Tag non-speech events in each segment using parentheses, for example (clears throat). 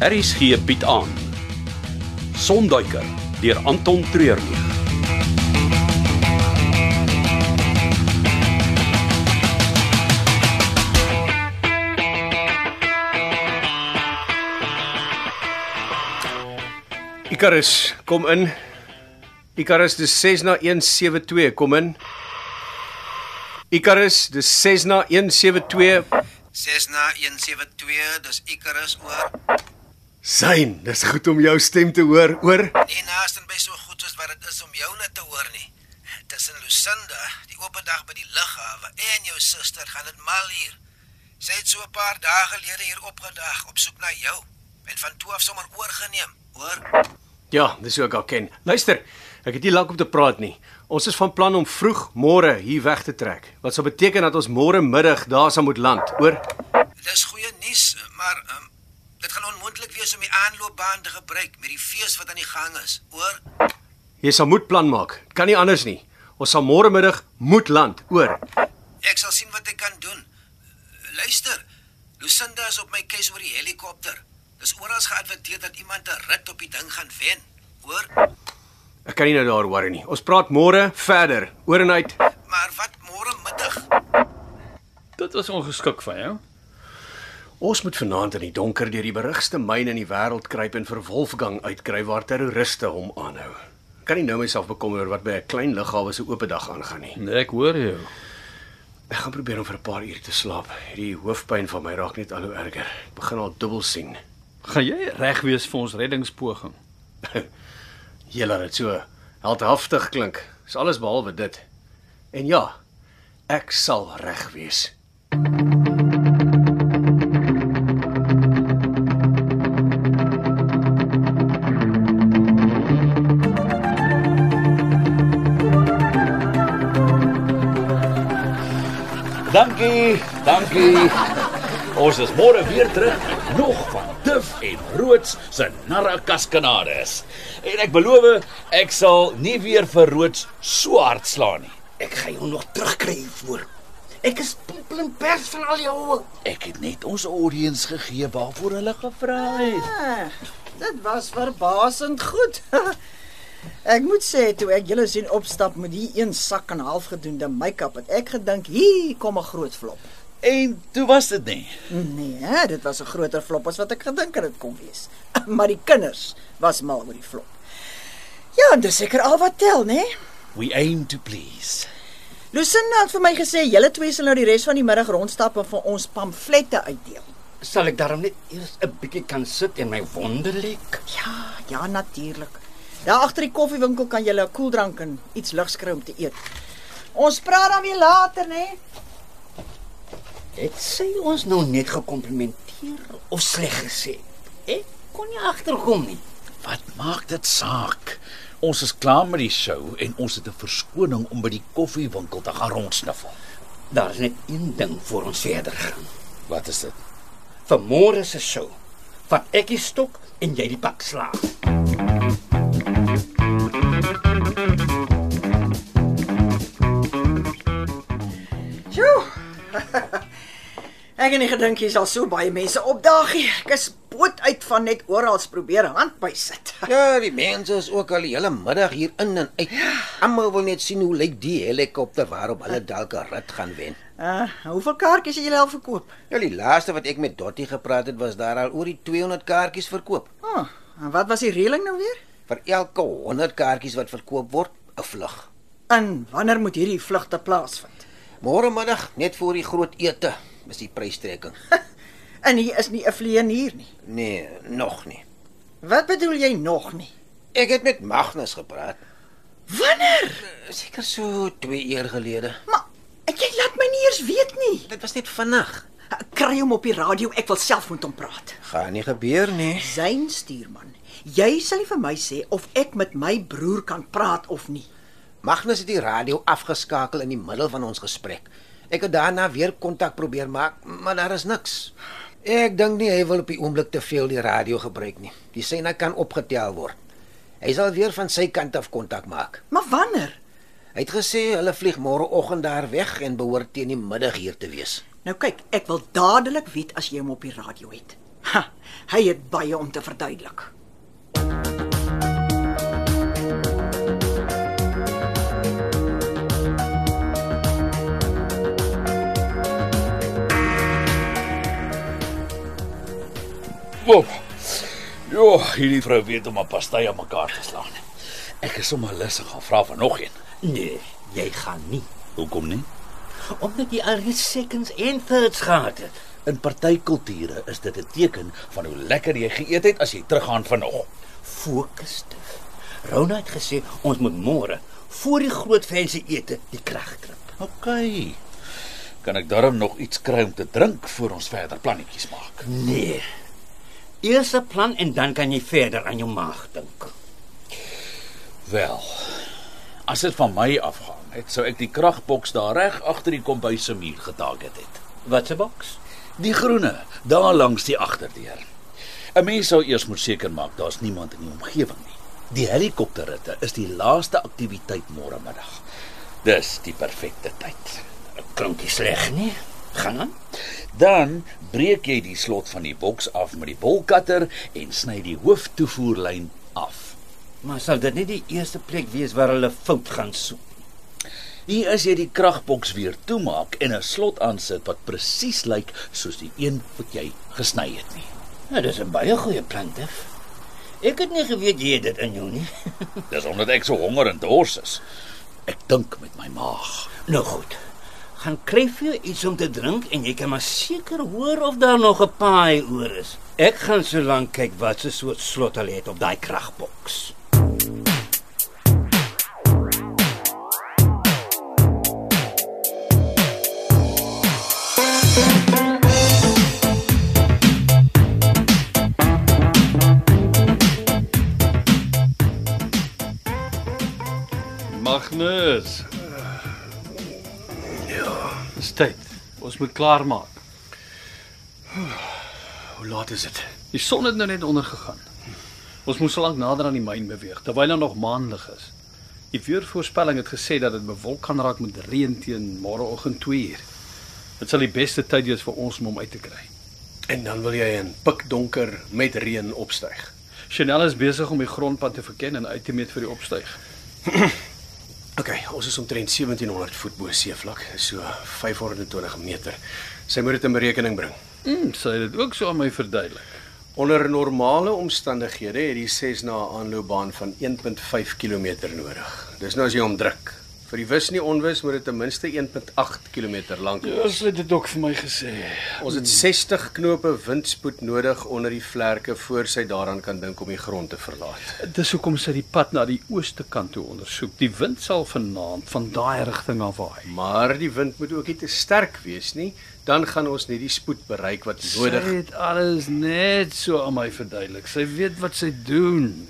Aries gee bied aan. Sonduiker deur Anton Treurnig. Icarus, kom in. Icarus, dis 6 na 172, kom in. Icarus, dis 6 na 172. 6 na 172, dis Icarus oor. Sein, dis goed om jou stem te hoor, oor. Nie naaste by so goed soos wat dit is om jou net te hoor nie. Tussen Lucinda, die oop dag by die lughawe en jou suster gaan dit mal hier. Sy het so 'n paar dae gelede hier opgedag op soek na jou en van toe af sommer oorgeneem, hoor? Ja, dis hoe ek haar ken. Luister, ek het nie lank om te praat nie. Ons is van plan om vroeg môre hier weg te trek. Wat sou beteken dat ons môre middag daar sal moet land, hoor? Dis goeie nuus, maar um, dit gaan onmoontlik wees om die aanloopbaan te gebruik met die fees wat aan die gang is, hoor? Jy sal moet plan maak. Kan nie anders nie. Ons sal môre middag moet land, hoor. Ek sal sien wat ek kan doen. Luister, Lucinda is op my keuse oor die helikopter. Dis oral geadverteer dat iemand 'n rit op die ding gaan wen. Hoor? Ek kan nie nou daar worry nie. Ons praat môre verder. Oor en uit. Maar wat môre middag? Dit was ongeskik van jou. Ons moet vanaand in die donker deur die berigste myn in die wêreld kruip en vir Wolfgang uitkry waar terroriste hom aanhou. Kan nie nou myself bekommer oor wat by 'n klein lughawe se oop dag aangaan nie. Nee, ek hoor jou. Ek gaan probeer om vir 'n paar ure te slaap. Hierdie hoofpyn van my raak net al hoe erger. Ek begin al dubbel sien. Gaan jy reg wees vir ons reddingspoging? Jy laat dit so heldhaftig klink. Dis alles behalwe dit. En ja, ek sal reg wees. Dankie, dankie. Ons is môre weer terug nog van Duf en Roods se narrakaskanades. En ek beloof ek sal nie weer vir Roods so hard slaan nie. Ek gaan jou nog terugkry voor. Ek is pimpel en pers van al jou. Ek het net ons audience gegee waarvoor hulle gevra het. Ah, dit was verbasend goed. (laughs) ek moet sê toe ek julle sien opstap met die een sak en half gedoende make-up, het ek gedink, "Hier kom 'n groot flop." En toe was dit nie. Nee, dit was 'n groter flop as wat ek gedink het dit kon wees. (laughs) Maar die kinders was mal oor die flop. Ja, dis seker al wat tel, né? Nee? We aim to please. Lucinda het vir my gesê julle twee sal nou die res van die middag rondstap en vir ons pamflette uitdeel. Sal ek daarom net eers 'n bietjie kan sit en my wonde lek? Ja, ja natuurlik. Daar agter die koffiewinkel kan jy 'n koeldrank en iets ligs kry om te eet. Ons praat dan weer later, né? Het sy ons nou net gekomplimenteer of sleg gesê? Ek kon nie agterkom nie. Wat maak dit saak? Ons is klaar met die show en ons het 'n verskoning om by die koffiewinkel te gaan rondsniffel. Daar's net een ding voor ons verder gaan. Wat is dit? Vir môre se show. Van ek die stok en jy die pak slaag. Ek het nie gedink jy sal so baie mense opdaag nie. Ek is boot uit van net oral probeer hand by sit. (laughs) Ja, die mense is ook al die hele middag hier in en uit. Almal wil net sien hoe lyk die helikopter waarop hulle dalk 'n rit gaan wen. Uh, hoeveel kaartjies het julle al verkoop? Ja, die laaste wat ek met Dottie gepraat het, was daar al oor die 200 kaartjies verkoop. Ah, en wat was die reëling nou weer? Vir elke 100 kaartjies wat verkoop word, 'n vlug. En wanneer moet hierdie vlugte plaasvind? Môre middag, net voor die groot ete, is die prystrekking. (laughs) En hier is nie 'n vleier hier nie. Nee, nog nie. Wat bedoel jy nog nie? Ek het met Magnus gepraat. Wanneer? Seker so 2 uur gelede. Maar jy laat my nie eers weet nie. Dit was net vinnig. Kry hom op die radio, ek wil self met hom praat. Gaan nie gebeur nie. Zijn stuurman. Jy sal nie vir my sê of ek met my broer kan praat of nie. Magnus het die radio afgeskakel in die middel van ons gesprek. Ek het daarna weer kontak probeer maak, maar daar is niks. Ek dink nie hy wil op die oomblik te veel die radio gebruik nie. Die syne kan opgetel word. Hy sal weer van sy kant af kontak maak. Maar wanneer? Hy het gesê hulle vlieg môreoggend daar weg en behoort teen die middag hier te wees. Nou kyk, ek wil dadelik weet as jy hom op die radio het. Ha, hy het baie om te verduidelik. Wop. Jo, hierdie vrou weet om 'n pastai aan mekaar te slaan. Ek is sommer lus om gaan vra vir nog een. Nee, jy gaan nie. Hoekom nie? Omdat jy alreeds seconds en thirds gehad het. In partykulture is dit 'n teken van hoe lekker jy geëet het as jy teruggaan van nog. Fokus te. Rona het gesê ons moet môre voor die groot fancy ete die krag trip. OK. Kan ek darm nog iets kry om te drink voor ons verder plannetjies maak? Nee. Eers 'n plan en dan kan jy verder aan jou maag dink. Wel. As dit van my afhang, het sou ek die kragboks daar reg agter die kombuis se muur getarget het. Wat 'n boks? Die groene, daar langs die agterdeur. 'n Mens sou eers moet seker maak daar's niemand in die omgewing nie. Die helikopterritte is die laaste aktiwiteit môre middag. Dis die perfekte tyd. Klink nie sleg nie. Gaan aan. Dan breek jy die slot van die boks af met die bolkatter en sny die hooftoevoerlyn af. Maar sal dit nie die eerste plek wees waar hulle fout gaan soek? Hier is jy die kragboks weer toemaak en 'n slot aansit wat presies lyk soos die een wat jy gesny het nie. Ja, dis 'n baie goeie plan, Def. Ek het nie geweet jy het dit in jou nie. (laughs) Dis omdat ek so honger en dors is. Ek dink met my maag. nou goed. Gaan kry vir jou iets om te drink en jy kan maar seker hoor of daar nog 'n paai oor is. Ek gaan so lank kyk wat se soort slot hulle het op daai kragboks. Magnus. Dis tyd. Ons moet klaar maak. Hoe laat is dit? Die son het nou net ondergegaan. Ons moet so lank nader aan die myn beweeg terwyl daar nog maanlig is. Die weervoorspelling het gesê dat dit bewolk gaan raak met reën teen môreoggend 2uur. Dit sal die beste tyd wees vir ons om hom uit te kry. En dan wil jy in pikdonker met reën opstyg. Chanel is besig om die grondpad te verken en uit te meet vir die opstyg. (clears throat) OK, ons is omtrent 1700 voet bo seevlak, so 520 meter. Sy moet dit in berekening bring. Mm, sê dit ook so aan my verduidelik. Onder normale omstandighede het die 6 na 'n aanloopbaan van 1.5 km nodig. Dis nou as jy hom druk. Vir die wis nie onwis moet dit ten minste 1.8 km lank wees. sy het dit ook vir my gesê. Ons het 60 knope windspoed nodig onder die vlerke voor sy daaraan kan dink om die grond te verlaat. Dis hoekom sy die pad na die ooste kant toe ondersoek. Die wind sal vanaand van daai rigting af waai. Maar die wind moet ook nie te sterk wees nie, dan gaan ons nie die spoed bereik wat nodig Sy het alles net so aan my verduidelik. Sy weet wat sy doen.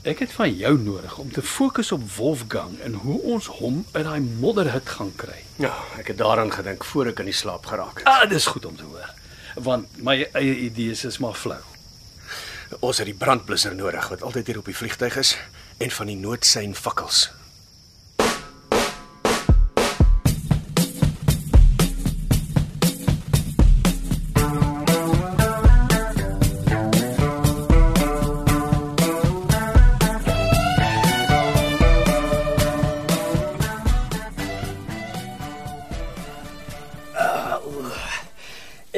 Ek het van jou nodig om te fokus op Wolfgang en hoe ons hom uit daai modderhut gaan kry. Ja, ek het daaraan gedink voor ek in die slaap geraak het. Ah, dis goed om te hoor. Want my eie idees is maar flou. Ons het die brandblusser nodig wat altyd hier op die vliegtyg is en van die noodsein fakkels.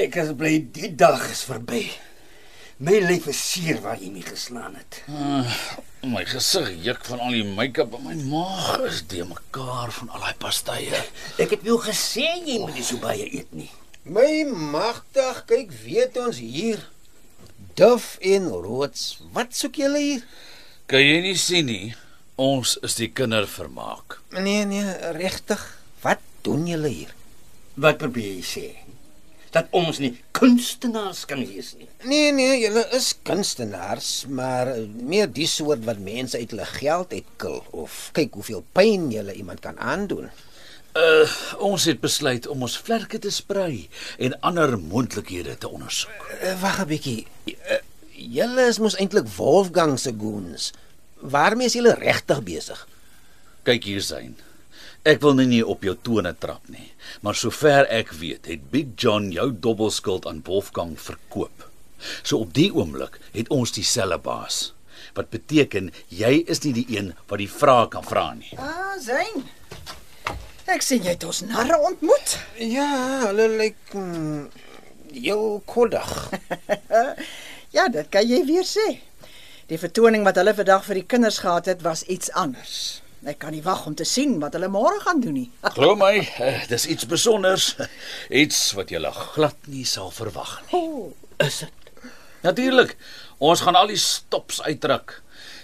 Ek is bly die dag is verby. My lyf is seer waar jy my geslaan het. My gesig juk van al die make-up en my maag is de mekaar van al daai pastye. Ek het jou gesê jy moet nie so baie eet nie. My magtig, kyk, weet ons hier. Duff en Roods. Wat soek julle hier? Kan jy nie sien nie? Ons is die kindervermaak. Nee nee, regtig. Wat doen julle hier? Wat probeer jy sê? Dat ons nie kunstenaars kan wees nie. Nee nee, julle is kunstenaars, maar meer die soort wat mense uit hulle geld uitkil of kyk hoeveel pyn julle iemand kan aandoen. Uh ons het besluit om ons vlerke te sprei en ander moontlikhede te ondersoek. Uh, Wag 'n bietjie. Uh, julle is mos eintlik Wolfgang se goons. Waarmee is julle regtig besig? Kyk hier syn. Ek wil nie, nie op jou tone trap nie, maar sover ek weet, het Big John jou dobbelskuld aan Wolfgang verkoop. So op die oomblik het ons dieselfde baas. Wat beteken jy is nie die een wat die vrae kan vra nie. Ah, Zain. Ek sien jy het ons narre ontmoet. Ja, hulle lyk mm, heel koddig. (laughs) Ja, dit kan jy weer sê. Die vertoning wat hulle vandag vir die kinders gehad het, was iets anders. Ek kan nie wag om te sien wat hulle môre gaan doen nie. Glo my, eh, dis iets besonders, iets wat jy glad nie sal verwag nie. Oh, Is dit? Natuurlik. Ons gaan al die stops uitdruk.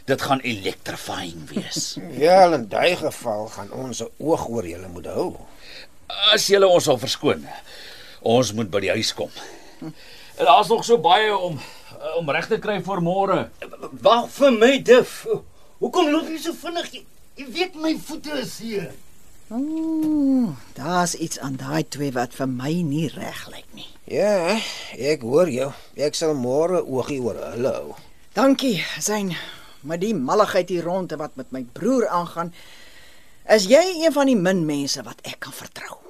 Dit gaan electrifying wees. Ja, in daai geval gaan ons 'n oog oor julle moet hou. As jy ons sal verskoon. Ons moet by die huis kom. En daar's nog so baie om om reg te kry vir môre. Wag vir my, Dif. Hoekom loop jy so vinnig? Jy, weet my voete is hier. Ooh, daar's iets aan daai twee wat vir my nie reg lyk nie. Ja, ek hoor jou. Ek sal môre oogie oor hulle hou. Dankie, Zain. Maar die malligheid hier rond en wat met my broer aangaan, is jy een van die min mense wat ek kan vertrou.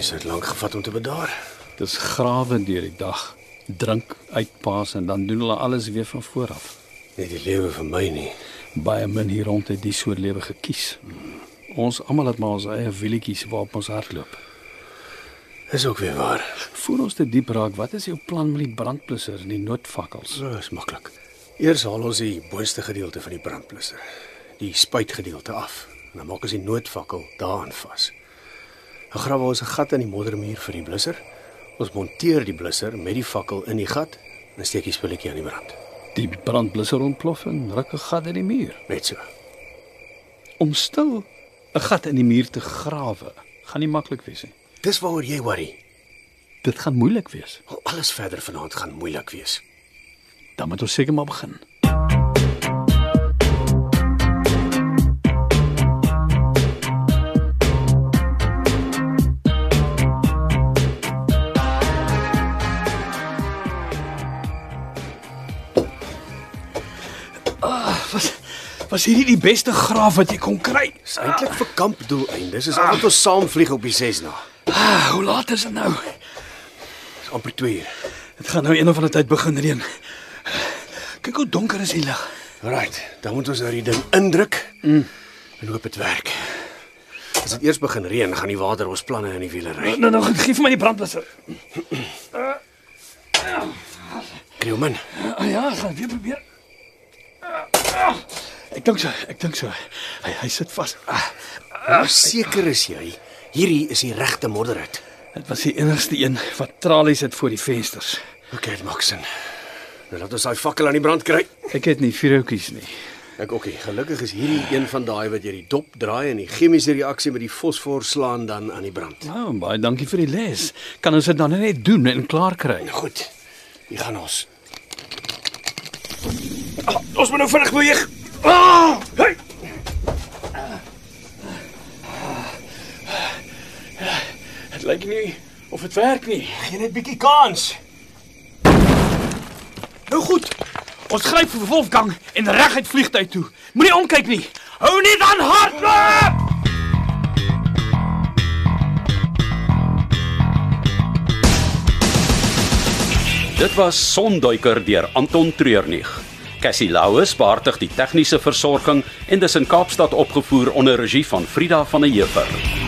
Mense het lank gevat om te bedaar. Dis grawe deur die dag, drink, uitpaas en dan doen hulle alles weer van voor af. Nie die lewe vir my nie. Baie min hier rond het die soort lewe gekies. Ons almal het maar ons eie wielietjies waarop ons hardloop. Is ook weer waar. Voor ons te diep raak, wat is jou plan met die brandblussers en die noodvakkels? So is maklik. Eers haal ons die boonste gedeelte van die brandblusser, die spuitgedeelte af. En dan maak ons die noodvakkel daaraan vas. Dan grawe ons 'n gat in die moddermuur vir die blusser. Ons monteer die blusser met die fakkel in die gat en steek die spulletjie aan die brand. Die brandblusser ontplof en ruk 'n gat in die muur. Net so. Om stil 'n gat in die muur te grawe, gaan nie maklik wees nie. Dis waaroor jy worry. Dit gaan moeilik wees. Al alles verder vanaand gaan moeilik wees. Dan moet ons seker maar begin. Was hierdie die beste graaf wat jy kon kry? Dis eintlik vir kampdoeleindes. Dis al wat ons saam vlieg op die 6 na. Ah, hoe laat is dit nou? Dis amper 2 uur. Dit gaan nou een of ander tyd begin reën. Kyk hoe donker is die lug. Right, dan moet ons nou die ding indruk. Mm. En hoop dit werk. As dit eers begin reën, gaan die water ons planne in die wiele ry. Nou nou, gee vir my die brandblusser. Krielman, Ah, ja, ek gaan weer probeer. Ah, Ek dink so, ek dink so. Hy hy sit vas. Ah, hoe seker is jy? Hierdie is die regte modderhut. Dit was die enigste een wat tralies het voor die vensters. OK, dit maak sin. Nou laat ons daai fakkel aan die brand kry. Ek het nie vuurhoutjies nie. Ek ook. Gelukkig is hierdie een van daai wat jy die dop draai en die chemiese reaksie met die fosfor slaan dan aan die brand. Nou, baie dankie vir die les. Kan ons dit dan net doen en klaar kry? Nou goed. Hier gaan ons. Ah, ons moet nou vinnig beweeg. Ah! Hey! Dit lyk nie of dit werk nie. Gee net bietjie kans. Nou goed. Ons gryp vir Wolfgang en reguit vliegtuig toe. Moenie omkyk nie. Hou net aan hardloop. Dit was Sonduiker deur Anton Treurnig. Cassie Louws beheerdig die tegniese versorging en dis in Kaapstad opgevoer onder regie van Frida van der Heever.